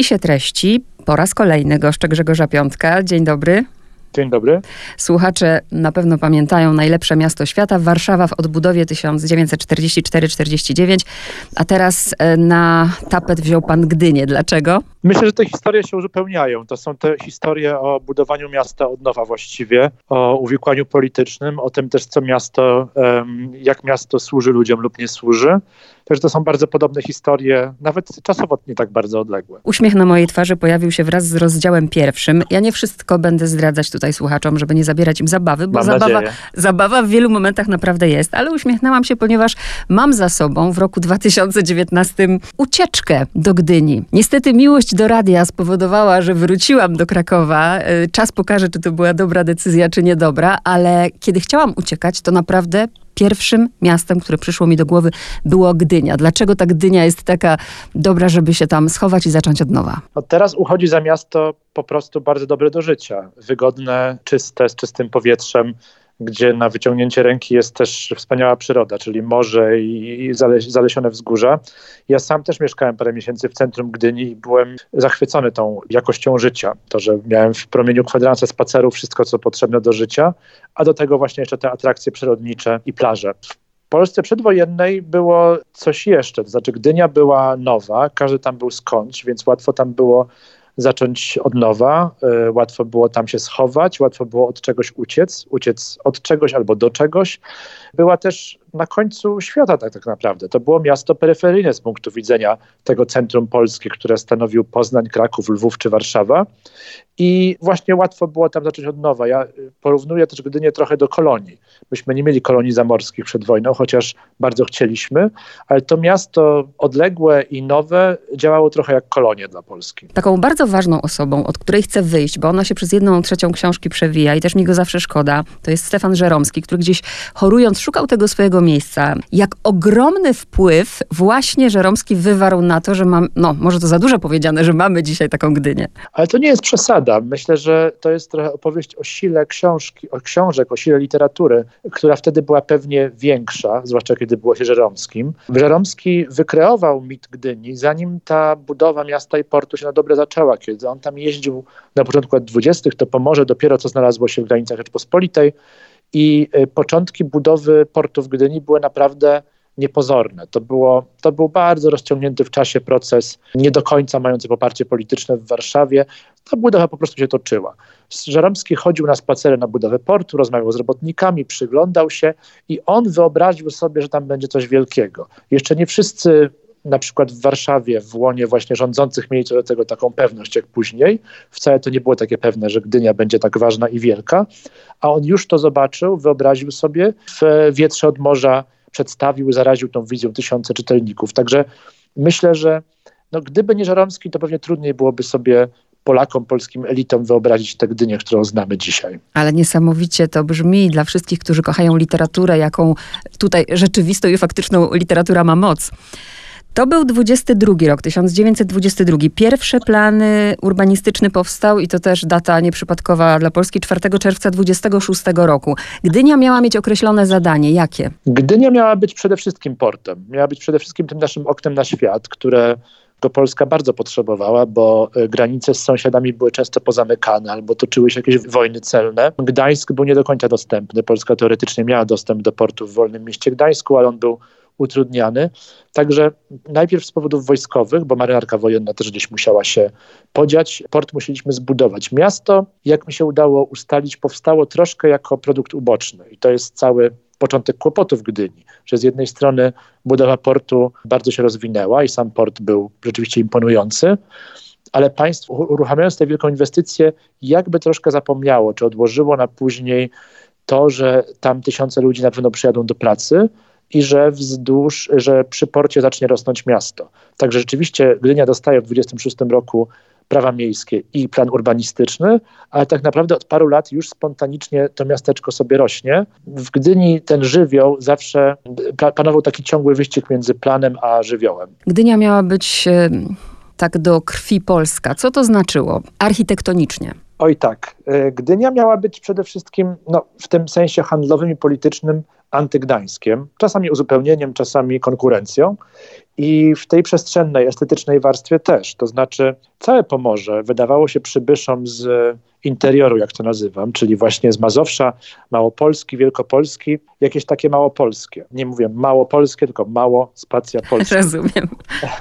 spisie treści po raz kolejny goszczę Grzegorza Piątka. Dzień dobry. Dzień dobry. Słuchacze na pewno pamiętają najlepsze miasto świata, Warszawa w odbudowie 1944-49, a teraz e, na tapet wziął pan Gdynię. Dlaczego? Myślę, że te historie się uzupełniają. To są te historie o budowaniu miasta od nowa właściwie, o uwikłaniu politycznym, o tym też, co miasto, jak miasto służy ludziom lub nie służy. Także to są bardzo podobne historie, nawet czasowo nie tak bardzo odległe. Uśmiech na mojej twarzy pojawił się wraz z rozdziałem pierwszym. Ja nie wszystko będę zdradzać tutaj słuchaczom, żeby nie zabierać im zabawy, bo zabawa, zabawa w wielu momentach naprawdę jest, ale uśmiechnęłam się, ponieważ mam za sobą w roku 2019 ucieczkę do Gdyni. Niestety miłość do radia spowodowała, że wróciłam do Krakowa. Y, czas pokaże, czy to była dobra decyzja, czy niedobra, ale kiedy chciałam uciekać, to naprawdę pierwszym miastem, które przyszło mi do głowy, było Gdynia. Dlaczego ta Gdynia jest taka dobra, żeby się tam schować i zacząć od nowa? No teraz uchodzi za miasto po prostu bardzo dobre do życia. Wygodne, czyste, z czystym powietrzem, gdzie na wyciągnięcie ręki jest też wspaniała przyroda, czyli morze i zalesione wzgórza. Ja sam też mieszkałem parę miesięcy w centrum Gdyni i byłem zachwycony tą jakością życia. To, że miałem w promieniu kwadransa spaceru wszystko, co potrzebne do życia, a do tego właśnie jeszcze te atrakcje przyrodnicze i plaże. W Polsce przedwojennej było coś jeszcze, to znaczy Gdynia była nowa, każdy tam był skądś, więc łatwo tam było zacząć od nowa. E, łatwo było tam się schować, łatwo było od czegoś uciec, uciec od czegoś albo do czegoś. Była też na końcu świata tak, tak naprawdę. To było miasto peryferyjne z punktu widzenia tego centrum Polski, które stanowił Poznań, Kraków, Lwów czy Warszawa. I właśnie łatwo było tam zacząć od nowa. Ja y, porównuję też Gdynię trochę do kolonii. Myśmy nie mieli kolonii zamorskich przed wojną, chociaż bardzo chcieliśmy, ale to miasto odległe i nowe działało trochę jak kolonie dla Polski. Taką bardzo ważną osobą, od której chcę wyjść, bo ona się przez jedną trzecią książki przewija i też mi go zawsze szkoda, to jest Stefan Żeromski, który gdzieś chorując szukał tego swojego miejsca. Jak ogromny wpływ właśnie Żeromski wywarł na to, że mam, no może to za dużo powiedziane, że mamy dzisiaj taką Gdynię. Ale to nie jest przesada Myślę, że to jest trochę opowieść o sile książki, o książek, o sile literatury, która wtedy była pewnie większa, zwłaszcza kiedy było się Żeromskim. Żeromski wykreował mit Gdyni, zanim ta budowa miasta i portu się na dobre zaczęła. Kiedy on tam jeździł na początku lat 20., to Pomorze dopiero co znalazło się w granicach Rzeczpospolitej i y, początki budowy portu w Gdyni były naprawdę niepozorne. To, było, to był bardzo rozciągnięty w czasie proces, nie do końca mający poparcie polityczne w Warszawie. Ta budowa po prostu się toczyła. Żeromski chodził na spacery na budowę portu, rozmawiał z robotnikami, przyglądał się i on wyobraził sobie, że tam będzie coś wielkiego. Jeszcze nie wszyscy na przykład w Warszawie, w łonie właśnie rządzących mieli co do tego taką pewność jak później. Wcale to nie było takie pewne, że Gdynia będzie tak ważna i wielka, a on już to zobaczył, wyobraził sobie w wietrze od morza przedstawił, zaraził tą wizją tysiące czytelników. Także myślę, że no, gdyby nie Żeromski, to pewnie trudniej byłoby sobie Polakom, polskim elitom wyobrazić tę Gdynię, którą znamy dzisiaj. Ale niesamowicie to brzmi dla wszystkich, którzy kochają literaturę, jaką tutaj rzeczywistą i faktyczną literatura ma moc. To był 22 rok, 1922. Pierwsze plany urbanistyczne powstał i to też data nieprzypadkowa dla Polski 4 czerwca 26 roku. Gdynia miała mieć określone zadanie. Jakie? Gdynia miała być przede wszystkim portem. Miała być przede wszystkim tym naszym oknem na świat, które go Polska bardzo potrzebowała, bo e, granice z sąsiadami były często pozamykane albo toczyły się jakieś wojny celne. Gdańsk był nie do końca dostępny. Polska teoretycznie miała dostęp do portu w wolnym mieście Gdańsku, ale on był utrudniany. Także najpierw z powodów wojskowych, bo marynarka wojenna też gdzieś musiała się podziać, port musieliśmy zbudować. Miasto, jak mi się udało ustalić, powstało troszkę jako produkt uboczny i to jest cały początek kłopotów Gdyni, że z jednej strony budowa portu bardzo się rozwinęła i sam port był rzeczywiście imponujący, ale państwo uruchamiając tę wielką inwestycję jakby troszkę zapomniało, czy odłożyło na później to, że tam tysiące ludzi na pewno przyjadą do pracy, i że wzdłuż, że przy porcie zacznie rosnąć miasto. Także rzeczywiście Gdynia dostaje w 26 roku prawa miejskie i plan urbanistyczny, ale tak naprawdę od paru lat już spontanicznie to miasteczko sobie rośnie. W Gdyni ten żywioł zawsze panował taki ciągły wyścig między planem a żywiołem. Gdynia miała być tak do krwi polska. Co to znaczyło architektonicznie? Oj tak. E, Gdynia miała być przede wszystkim no, w tym sensie handlowym i politycznym antygdańskiem, czasami uzupełnieniem, czasami konkurencją. I w tej przestrzennej, estetycznej warstwie też. To znaczy, całe Pomorze wydawało się przybyszom z interioru, jak to nazywam, czyli właśnie z Mazowsza, Małopolski, Wielkopolski, jakieś takie małopolskie. Nie mówię małopolskie, tylko mało spacja polskie. Rozumiem.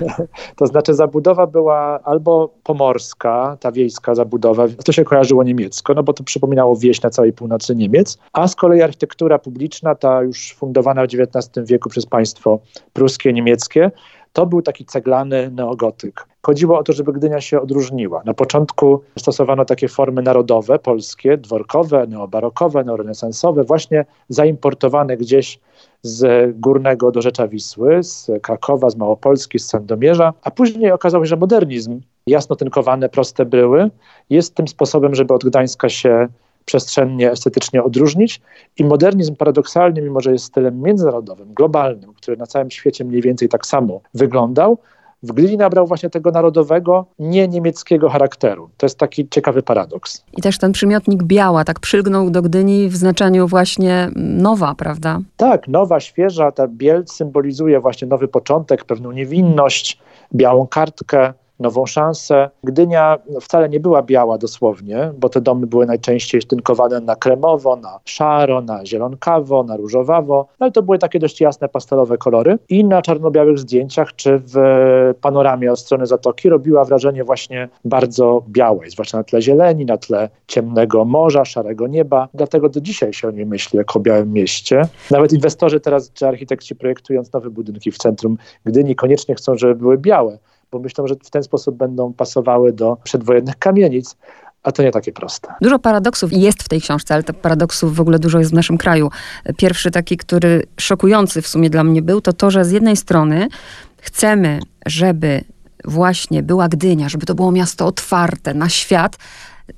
to znaczy zabudowa była albo pomorska, ta wiejska zabudowa, to się kojarzyło niemiecko, no bo to przypominało wieś na całej północy Niemiec, a z kolei architektura publiczna, ta już fundowana w XIX wieku przez państwo pruskie, niemieckie, to był taki ceglany neogotyk. Chodziło o to, żeby Gdynia się odróżniła. Na początku stosowano takie formy narodowe, polskie, dworkowe, neobarokowe, neorenesansowe, właśnie zaimportowane gdzieś z Górnego do Rzecza Wisły, z Krakowa, z Małopolski, z Sandomierza, a później okazało się, że modernizm, jasno tynkowane, proste bryły, jest tym sposobem, żeby od Gdańska się przestrzennie, estetycznie odróżnić. I modernizm paradoksalnie, mimo że jest stylem międzynarodowym, globalnym, który na całym świecie mniej więcej tak samo wyglądał, w Gdyni nabrał właśnie tego narodowego, nie niemieckiego charakteru. To jest taki ciekawy paradoks. I też ten przymiotnik biała tak przylgnął do Gdyni w znaczeniu właśnie nowa, prawda? Tak, nowa, świeża. Ta biel symbolizuje właśnie nowy początek, pewną niewinność, białą kartkę nową szansę. Gdynia wcale nie była biała dosłownie, bo te domy były najczęściej tynkowane na kremowo, na szaro, na zielonkawo, na różowawo, ale to były takie dość jasne pastelowe kolory i na czarno-białych zdjęciach czy w panoramie od strony zatoki robiła wrażenie właśnie bardzo białej, zwłaszcza na tle zieleni, na tle ciemnego morza, szarego nieba. Dlatego do dzisiaj się o niej myśli jako o białym mieście. Nawet inwestorzy teraz, czy architekci projektując nowe budynki w centrum Gdyni koniecznie chcą, żeby były białe, bo myślą, że w ten sposób będą pasowały do przedwojennych kamienic. A to nie takie proste. Dużo paradoksów jest w tej książce, ale tych paradoksów w ogóle dużo jest w naszym kraju. Pierwszy taki, który szokujący w sumie dla mnie był, to to, że z jednej strony chcemy, żeby właśnie była Gdynia, żeby to było miasto otwarte na świat.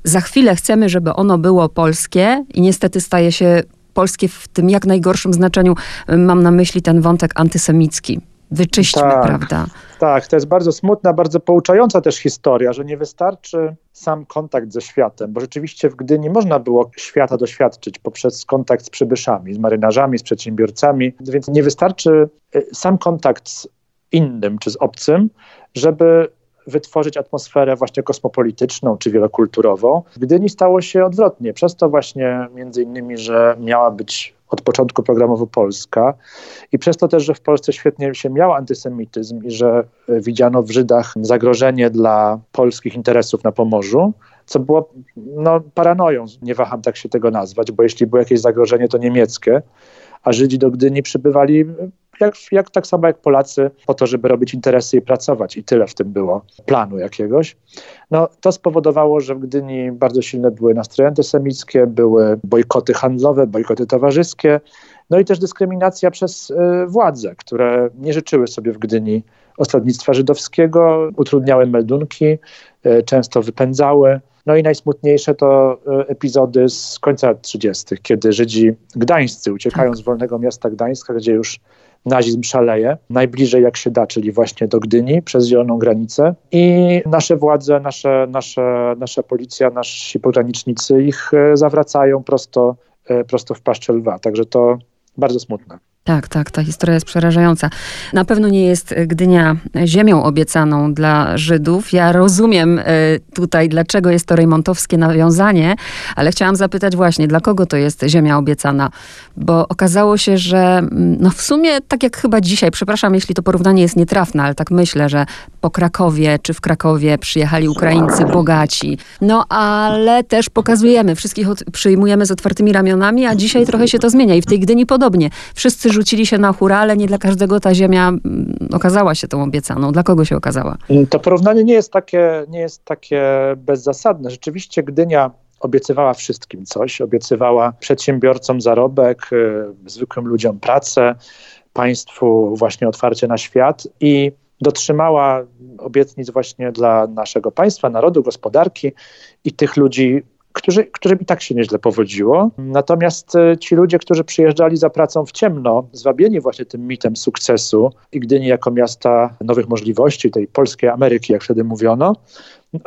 Za chwilę chcemy, żeby ono było polskie i niestety staje się polskie w tym jak najgorszym znaczeniu. Mam na myśli ten wątek antysemicki. Wyczyśćmy, tak. prawda? Tak, to jest bardzo smutna, bardzo pouczająca też historia, że nie wystarczy sam kontakt ze światem, bo rzeczywiście w Gdyni można było świata doświadczyć poprzez kontakt z przybyszami, z marynarzami, z przedsiębiorcami, więc nie wystarczy y, sam kontakt z innym czy z obcym, żeby wytworzyć atmosferę właśnie kosmopolityczną czy wielokulturową. W Gdyni stało się odwrotnie, przez to właśnie między innymi, że miała być od początku programowo Polska i przez to też, że w Polsce świetnie się miał antysemityzm i że e, widziano w Żydach zagrożenie dla polskich interesów na Pomorzu, co było no, paranoją, nie waham tak się tego nazwać, bo jeśli było jakieś zagrożenie, to niemieckie, a Żydzi do Gdyni przybywali jak, jak tak samo jak Polacy, po to, żeby robić interesy i pracować. I tyle w tym było planu jakiegoś. No, to spowodowało, że w Gdyni bardzo silne były nastroje antysemickie, były bojkoty handlowe, bojkoty towarzyskie, no i też dyskryminacja przez y, władze, które nie życzyły sobie w Gdyni osadnictwa żydowskiego, utrudniały meldunki, y, często wypędzały. No i najsmutniejsze to y, epizody z końca 30., kiedy Żydzi gdańscy uciekają tak. z wolnego miasta Gdańska, gdzie już nazizm szaleje, najbliżej jak się da, czyli właśnie do Gdyni, przez zieloną granicę i nasze władze, nasze, nasze, nasza policja, nasi pogranicznicy ich e, zawracają prosto, e, prosto w paszczę lwa. Także to bardzo smutne. Tak, tak, ta historia jest przerażająca. Na pewno nie jest Gdynia ziemią obiecaną dla Żydów. Ja rozumiem e, tutaj, dlaczego jest to rejmontowskie nawiązanie, ale chciałam zapytać właśnie, dla kogo to jest ziemia obiecana? Bo okazało się, że mm, no w sumie, tak jak chyba dzisiaj, przepraszam, jeśli to porównanie jest nietrafne, ale tak myślę, że po Krakowie czy w Krakowie przyjechali Ukraińcy bogaci. No ale też pokazujemy, wszystkich od, przyjmujemy z otwartymi ramionami, a dzisiaj trochę się to zmienia i w tej Gdyni podobnie. Wszyscy rzucili się na hura, ale nie dla każdego ta ziemia mm, okazała się tą obiecaną. Dla kogo się okazała? To porównanie nie jest takie, nie jest takie bezzasadne. Rzeczywiście Gdynia obiecywała wszystkim coś. Obiecywała przedsiębiorcom zarobek, y, zwykłym ludziom pracę, państwu właśnie otwarcie na świat i dotrzymała obietnic właśnie dla naszego państwa, narodu, gospodarki i tych ludzi którzy, którym i tak się nieźle powodziło. Natomiast e, ci ludzie, którzy przyjeżdżali za pracą w ciemno, zwabieni właśnie tym mitem sukcesu i Gdyni jako miasta nowych możliwości, tej polskiej Ameryki, jak wtedy mówiono,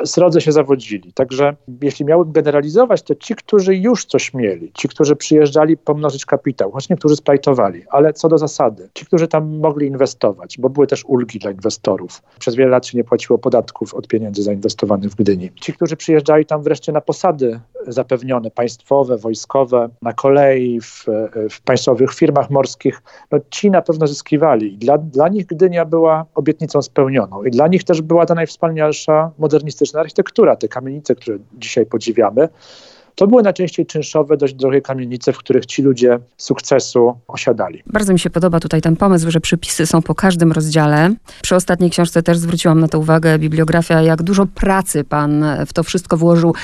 srodze się zawodzili. Także jeśli miałbym generalizować, to ci, którzy już coś mieli, ci, którzy przyjeżdżali pomnożyć kapitał, choć niektórzy splajtowali, ale co do zasady, ci, którzy tam mogli inwestować, bo były też ulgi dla inwestorów. Przez wiele lat się nie płaciło podatków od pieniędzy zainwestowanych w Gdyni. Ci, którzy przyjeżdżali tam wreszcie na posady zapewnione, państwowe, wojskowe, na kolei, w, w państwowych firmach morskich, no ci na pewno zyskiwali. Dla, dla nich Gdynia była obietnicą spełnioną i dla nich też była ta najwspanialsza modernistyczna architektura, te kamienice, które dzisiaj podziwiamy. To były najczęściej czynszowe, dość drogie kamienice, w których ci ludzie sukcesu osiadali. Bardzo mi się podoba tutaj ten pomysł, że przypisy są po każdym rozdziale. Przy ostatniej książce też zwróciłam na to uwagę, bibliografia, jak dużo pracy pan w to wszystko włożył.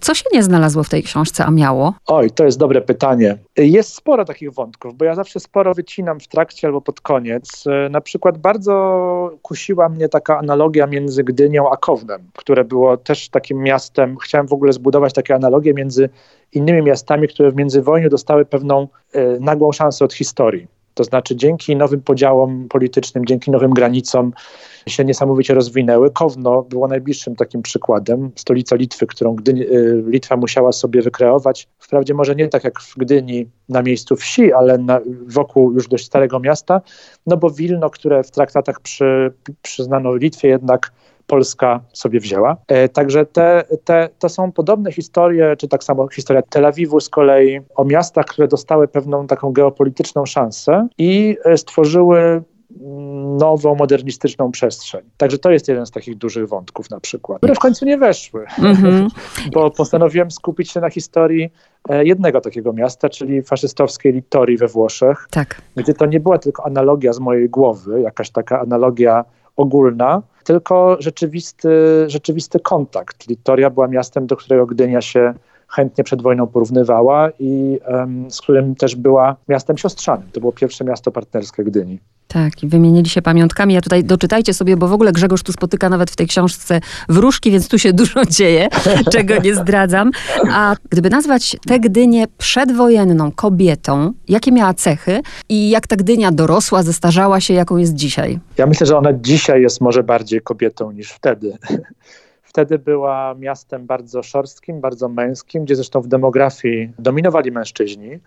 Co się nie znalazło w tej książce, a miało? Oj, to jest dobre pytanie. Jest sporo takich wątków, bo ja zawsze sporo wycinam w trakcie albo pod koniec. Na przykład bardzo kusiła mnie taka analogia między Gdynią a Kownem, które było też takim miastem. Chciałem w ogóle zbudować takie analogie między innymi miastami, które w międzywojniu dostały pewną e, nagłą szansę od historii. To znaczy dzięki nowym podziałom politycznym, dzięki nowym granicom się niesamowicie rozwinęły. Kowno było najbliższym takim przykładem, stolica Litwy, którą Gdyni, y, Litwa musiała sobie wykreować. Wprawdzie może nie tak jak w Gdyni na miejscu wsi, ale na, wokół już dość starego miasta, no bo Wilno, które w traktatach przy, przyznano Litwie jednak Polska sobie wzięła. E, także te, te, to są podobne historie, czy tak samo historia Tel Awiwu z kolei, o miastach, które dostały pewną taką geopolityczną szansę i e, stworzyły nową, modernistyczną przestrzeń. Także to jest jeden z takich dużych wątków na przykład, które w końcu nie weszły, mm-hmm. bo postanowiłem skupić się na historii e, jednego takiego miasta, czyli faszystowskiej Littorii we Włoszech, tak. gdzie to nie była tylko analogia z mojej głowy, jakaś taka analogia ogólna, tylko rzeczywisty, rzeczywisty kontakt. Littoria była miastem, do którego Gdynia się chętnie przed wojną porównywała i z którym też była miastem siostrzanym. To było pierwsze miasto partnerskie Gdyni. Tak, i wymienili się pamiątkami. Ja tutaj doczytajcie sobie, bo w ogóle Grzegorz tu spotyka nawet w tej książce wróżki, więc tu się dużo dzieje, czego nie zdradzam. A gdyby nazwać tę Gdynię przedwojenną kobietą, jakie miała cechy i jak ta Gdynia dorosła, zestarzała się, jaką jest dzisiaj? Ja myślę, że ona dzisiaj jest może bardziej kobietą niż wtedy. Wtedy była miastem bardzo szorstkim, bardzo męskim, gdzie zresztą w demografii dominowali mężczyźni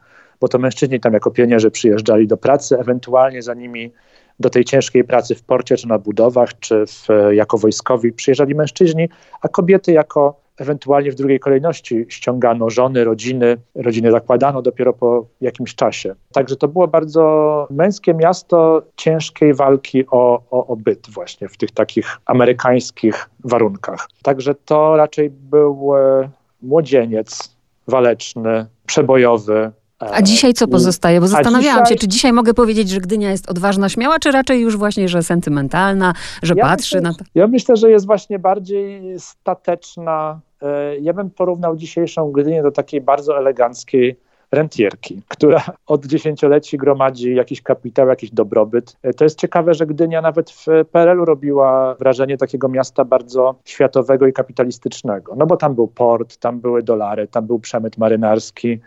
bo to mężczyźni tam jako pionierzy przyjeżdżali do pracy, ewentualnie za nimi do tej ciężkiej pracy w porcie, czy na budowach, czy w, jako wojskowi przyjeżdżali mężczyźni, a kobiety jako ewentualnie w drugiej kolejności ściągano żony, rodziny, rodziny zakładano dopiero po jakimś czasie. Także to było bardzo męskie miasto ciężkiej walki o, o, o byt właśnie w tych takich amerykańskich warunkach. Także to raczej był e, młodzieniec waleczny, przebojowy, a dzisiaj co pozostaje? Bo zastanawiałam dzisiaj... się, czy dzisiaj mogę powiedzieć, że Gdynia jest odważna, śmiała, czy raczej już właśnie, że sentymentalna, że ja patrzy myślę, na to? Ja myślę, że jest właśnie bardziej stateczna. E, ja bym porównał dzisiejszą Gdynię do takiej bardzo eleganckiej rentierki, która od dziesięcioleci gromadzi jakiś kapitał, jakiś dobrobyt. E, to jest ciekawe, że Gdynia nawet w PRL-u robiła wrażenie takiego miasta bardzo światowego i kapitalistycznego. No bo tam był port, tam były dolary, tam był przemyt marynarski,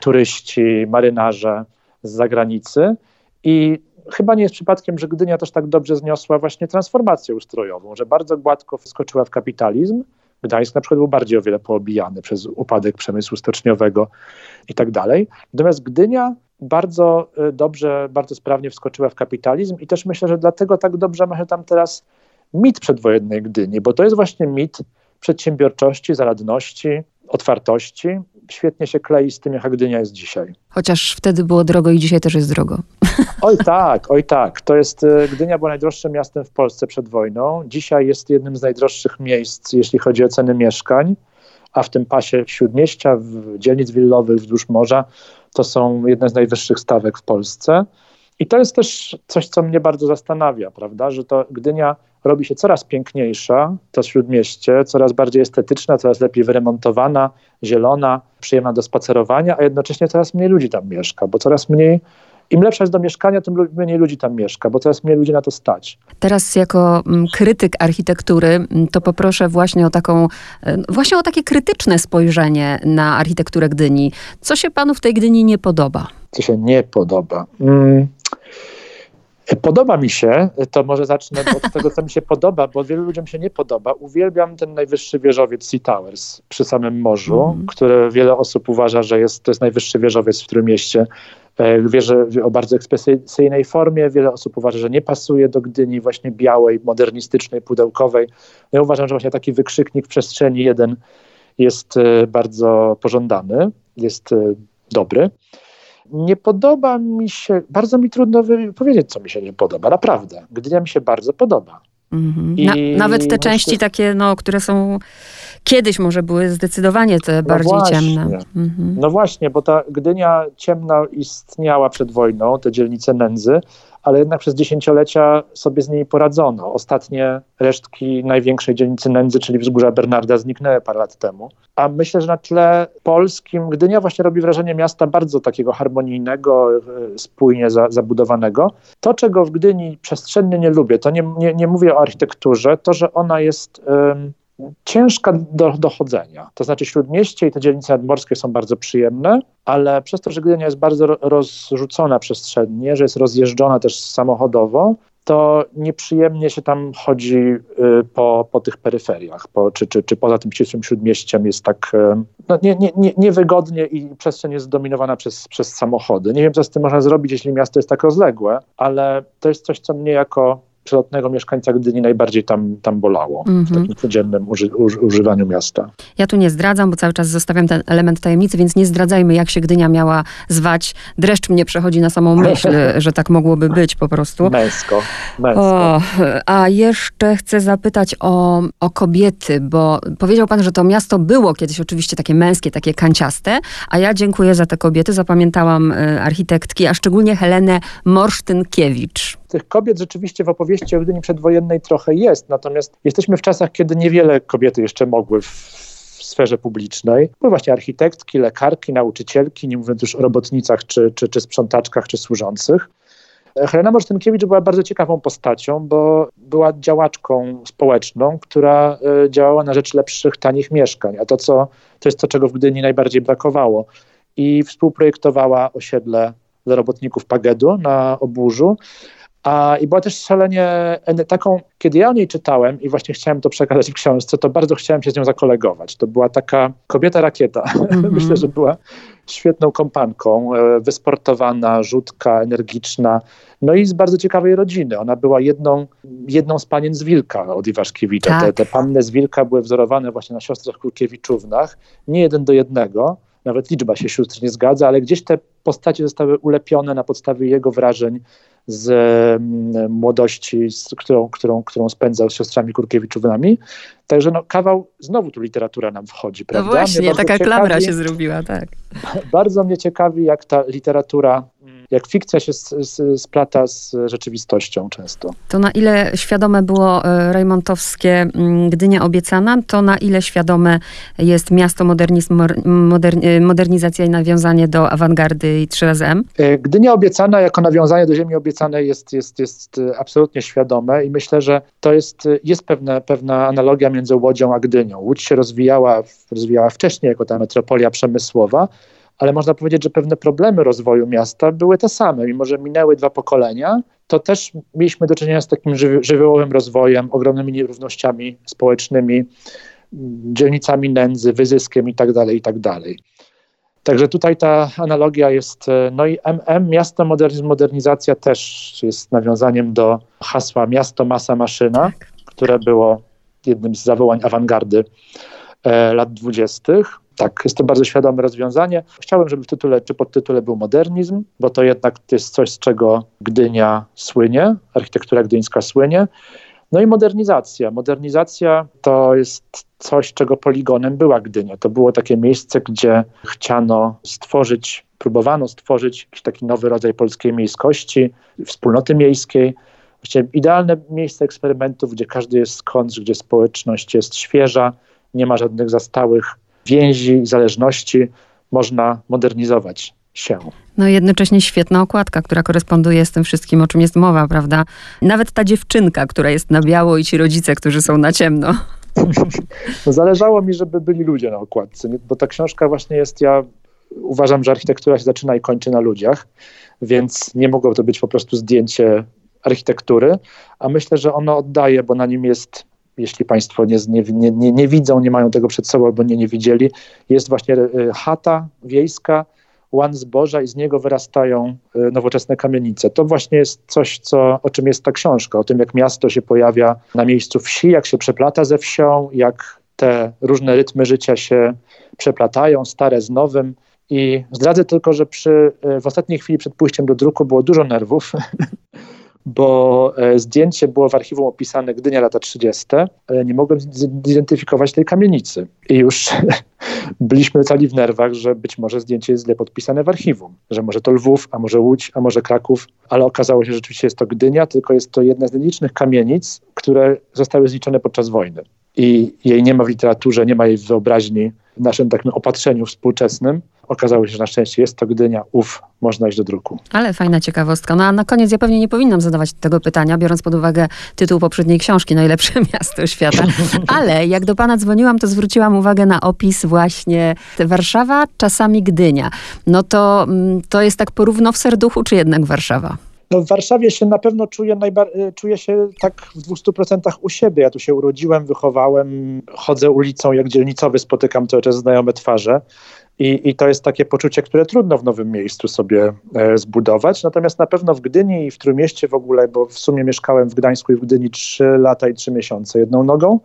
turyści, marynarze z zagranicy i chyba nie jest przypadkiem, że Gdynia też tak dobrze zniosła właśnie transformację ustrojową, że bardzo gładko wskoczyła w kapitalizm, Gdańsk na przykład był bardziej o wiele poobijany przez upadek przemysłu stoczniowego i tak dalej. Natomiast Gdynia bardzo y, dobrze, bardzo sprawnie wskoczyła w kapitalizm i też myślę, że dlatego tak dobrze ma się tam teraz mit przedwojennej Gdyni, bo to jest właśnie mit przedsiębiorczości, zaradności, otwartości. Świetnie się klei z tym, jaka Gdynia jest dzisiaj. Chociaż wtedy było drogo i dzisiaj też jest drogo. Oj tak, oj tak. To jest, e, Gdynia była najdroższym miastem w Polsce przed wojną. Dzisiaj jest jednym z najdroższych miejsc, jeśli chodzi o ceny mieszkań, a w tym pasie śródmieścia, w dzielnic willowych wzdłuż morza, to są jedne z najwyższych stawek w Polsce. I to jest też coś, co mnie bardzo zastanawia, prawda, że to Gdynia robi się coraz piękniejsza, to śródmieście, coraz bardziej estetyczna, coraz lepiej wyremontowana, zielona, przyjemna do spacerowania, a jednocześnie coraz mniej ludzi tam mieszka, bo coraz mniej im lepsza jest do mieszkania, tym mniej ludzi tam mieszka, bo coraz mniej ludzi na to stać. Teraz jako mm, krytyk architektury, mm, to poproszę właśnie o taką, e, właśnie o takie krytyczne spojrzenie na architekturę Gdyni. Co się panu w tej Gdyni nie podoba? Co się nie podoba? Hmm. Podoba mi się, to może zacznę od tego, co mi się podoba, bo wielu ludziom się nie podoba. Uwielbiam ten najwyższy wieżowiec Sea Towers przy samym morzu, mm. który wiele osób uważa, że jest, to jest najwyższy wieżowiec w którym mieście. E, wierzę o bardzo ekspresyjnej formie. Wiele osób uważa, że nie pasuje do Gdyni właśnie białej, modernistycznej, pudełkowej. Ja uważam, że właśnie taki wykrzyknik w przestrzeni jeden jest e, bardzo pożądany, jest e, dobry. Nie podoba mi się, bardzo mi trudno powiedzieć, co mi się nie podoba, naprawdę. Gdynia mi się bardzo podoba. Mhm. Na, nawet te myślę, części takie, no, które są kiedyś może były zdecydowanie te no bardziej właśnie. ciemne. Mhm. No właśnie, bo ta Gdynia ciemna istniała przed wojną, te dzielnice nędzy, ale jednak przez dziesięciolecia sobie z niej poradzono. Ostatnie resztki największej dzielnicy nędzy, czyli wzgórza Bernarda, zniknęły parę lat temu. A myślę, że na tle polskim Gdynia właśnie robi wrażenie miasta bardzo takiego harmonijnego, e, spójnie za, zabudowanego. To, czego w Gdyni przestrzennie nie lubię, to nie, nie, nie mówię o architekturze, to, że ona jest ciężka do dochodzenia. To znaczy śródmieście i te dzielnice nadmorskie są bardzo przyjemne, ale przez to, że Gdynia jest bardzo rozrzucona przestrzennie, że jest rozjeżdżona też samochodowo, to nieprzyjemnie się tam chodzi y, po, po tych peryferiach, po, czy, czy, czy poza tym ścisłym śródmieściem jest tak y, no, nie, nie, nie, niewygodnie i przestrzeń jest zdominowana przez, przez samochody. Nie wiem, co z tym można zrobić, jeśli miasto jest tak rozległe, ale to jest coś, co mnie jako przelotnego mieszkańca Gdyni najbardziej tam, tam bolało mm -hmm. w mhm. takim codziennym uży, używaniu miasta. Ja tu nie zdradzam, bo cały czas zostawiam ten element tajemnicy, więc nie zdradzajmy, jak się Gdynia miała zwać. Dreszcz mnie przechodzi na samą myśl, że tak mogłoby być po prostu. Męsko, męsko. O, a jeszcze chcę zapytać o, o kobiety, bo powiedział pan, że to miasto było kiedyś oczywiście takie męskie, takie kanciaste, a ja dziękuję za te kobiety. Zapamiętałam y, architektki, a szczególnie Helenę Morsztynkiewicz tych kobiet rzeczywiście w opowieści o Gdyni przedwojennej trochę jest, natomiast jesteśmy w czasach, kiedy niewiele kobiety jeszcze mogły w sferze publicznej. Były właśnie architektki, lekarki, nauczycielki, nie mówiąc już o robotnicach, czy, czy, czy sprzątaczkach, czy służących. Helena Morsztynkiewicz była bardzo ciekawą postacią, bo była działaczką społeczną, która e, działała na rzecz lepszych, tanich mieszkań, a to, co, to jest to, czego w Gdyni najbardziej brakowało. I współprojektowała osiedle dla robotników Pagedu na Oburzu, a, I była też szalenie taką, kiedy ja o niej czytałem i właśnie chciałem to przekazać w książce, to bardzo chciałem się z nią zakolegować. To była taka kobieta rakieta. Mm -hmm. Myślę, że była świetną kompanką, e, wysportowana, rzutka, energiczna, no i z bardzo ciekawej rodziny. Ona była jedną, jedną z panien z Wilka od Iwaszkiewicza. Tak. Te, te panny z Wilka były wzorowane właśnie na siostrach Krukiewiczównach, nie jeden do jednego, nawet liczba się sióstr nie zgadza, ale gdzieś te postacie zostały ulepione na podstawie jego wrażeń z mm, młodości, z którą, którą, którą spędzał z siostrami Kurkiewiczównami. Także no, kawał, znowu tu literatura nam wchodzi, no prawda? No właśnie, taka ciekawi, klamra się zrobiła, tak. Bardzo mnie ciekawi, jak ta literatura jak fikcja się splata z rzeczywistością często. To na ile świadome było e, Rejmontowskie mm, Gdynia obiecana, to na ile świadome jest miasto modernizm, e, modernizacja i nawiązanie do awangardy i 3 M? E, Gdynia obiecana jako nawiązanie do ziemi obiecanej jest, jest, jest absolutnie świadome i myślę, że to jest, jest pewna, pewna analogia między Łodzią a Gdynią. Łódź się rozwijała, rozwijała wcześniej jako ta metropolia przemysłowa, ale można powiedzieć, że pewne problemy rozwoju miasta były te same. Mimo, że minęły dwa pokolenia, to też mieliśmy do czynienia z takim żywiołowym rozwojem, ogromnymi nierównościami społecznymi, dzielnicami nędzy, wyzyskiem itd., tak itd. Tak Także tutaj ta analogia jest, no i MM, miasto, modernizm, modernizacja też jest nawiązaniem do hasła miasto, masa, maszyna, tak. które było jednym z zawołań awangardy e, lat dwudziestych. Tak, jest to bardzo świadome rozwiązanie. Chciałem, żeby w tytule czy podtytule był modernizm, bo to jednak jest coś, z czego Gdynia słynie, architektura gdyńska słynie. No i modernizacja. Modernizacja to jest coś, czego poligonem była Gdynia. To było takie miejsce, gdzie chciano stworzyć, próbowano stworzyć jakiś taki nowy rodzaj polskiej miejskości, wspólnoty miejskiej. Właściwie idealne miejsce eksperymentów, gdzie każdy jest skądś, gdzie społeczność jest świeża, nie ma żadnych zastałych więzi, zależności można modernizować się. No jednocześnie świetna okładka, która koresponduje z tym wszystkim, o czym jest mowa, prawda? Nawet ta dziewczynka, która jest na biało i ci rodzice, którzy są na ciemno. No zależało mi, żeby byli ludzie na okładce, bo ta książka właśnie jest, ja uważam, że architektura się zaczyna i kończy na ludziach, więc nie mogło to być po prostu zdjęcie architektury, a myślę, że ono oddaje, bo na nim jest jeśli Państwo nie, nie, nie, nie widzą, nie mają tego przed sobą albo nie, nie widzieli, jest właśnie chata wiejska, łan zboża i z niego wyrastają nowoczesne kamienice. To właśnie jest coś, co, o czym jest ta książka, o tym jak miasto się pojawia na miejscu wsi, jak się przeplata ze wsią, jak te różne rytmy życia się przeplatają, stare z nowym. I zdradzę tylko, że przy, w ostatniej chwili przed pójściem do druku było dużo nerwów, bo zdjęcie było w archiwum opisane Gdynia lata 30. Nie mogłem zidentyfikować tej kamienicy. I już byliśmy cali w nerwach, że być może zdjęcie jest źle podpisane w archiwum, że może to Lwów, a może Łódź, a może Kraków, ale okazało się, że rzeczywiście jest to Gdynia, tylko jest to jedna z nielicznych kamienic, które zostały zliczone podczas wojny. I jej nie ma w literaturze, nie ma jej w wyobraźni, w naszym takim opatrzeniu współczesnym. Okazało się, że na szczęście jest to Gdynia, ów, można iść do druku. Ale fajna ciekawostka. No a na koniec ja pewnie nie powinnam zadawać tego pytania, biorąc pod uwagę tytuł poprzedniej książki, Najlepsze miasto świata. Ale jak do pana dzwoniłam, to zwróciłam uwagę na opis właśnie Warszawa, czasami Gdynia. No to, to jest tak porówno w serduchu, czy jednak Warszawa? No w Warszawie się na pewno czuję, najba- czuję się tak w 200% u siebie. Ja tu się urodziłem, wychowałem, chodzę ulicą jak dzielnicowy, spotykam cały czas znajome twarze. I, I, to jest takie poczucie, które trudno w nowym miejscu sobie e, zbudować. Natomiast na pewno w Gdyni i w Trójmieście w ogóle, bo w sumie mieszkałem w Gdańsku i w Gdyni 3 lata i 3 miesiące jedną nogą,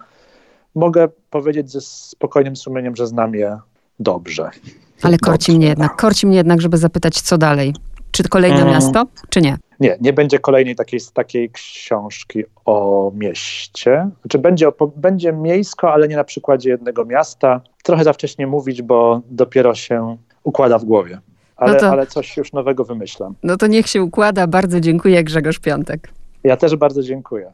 mogę powiedzieć ze spokojnym sumieniem, że znam je dobrze. Ale korci dobrze. mnie jednak, korci mnie jednak, żeby zapytać, co dalej. Czy kolejne hmm. miasto, czy nie? Nie, nie będzie kolejnej takiej, takiej książki o mieście. Znaczy będzie, będzie miejsko, ale nie na przykładzie jednego miasta. Trochę za wcześnie mówić, bo dopiero się układa w głowie. Ale, no to, ale coś już nowego wymyślam. No to niech się układa. Bardzo dziękuję, Grzegorz Piątek. Ja też bardzo dziękuję.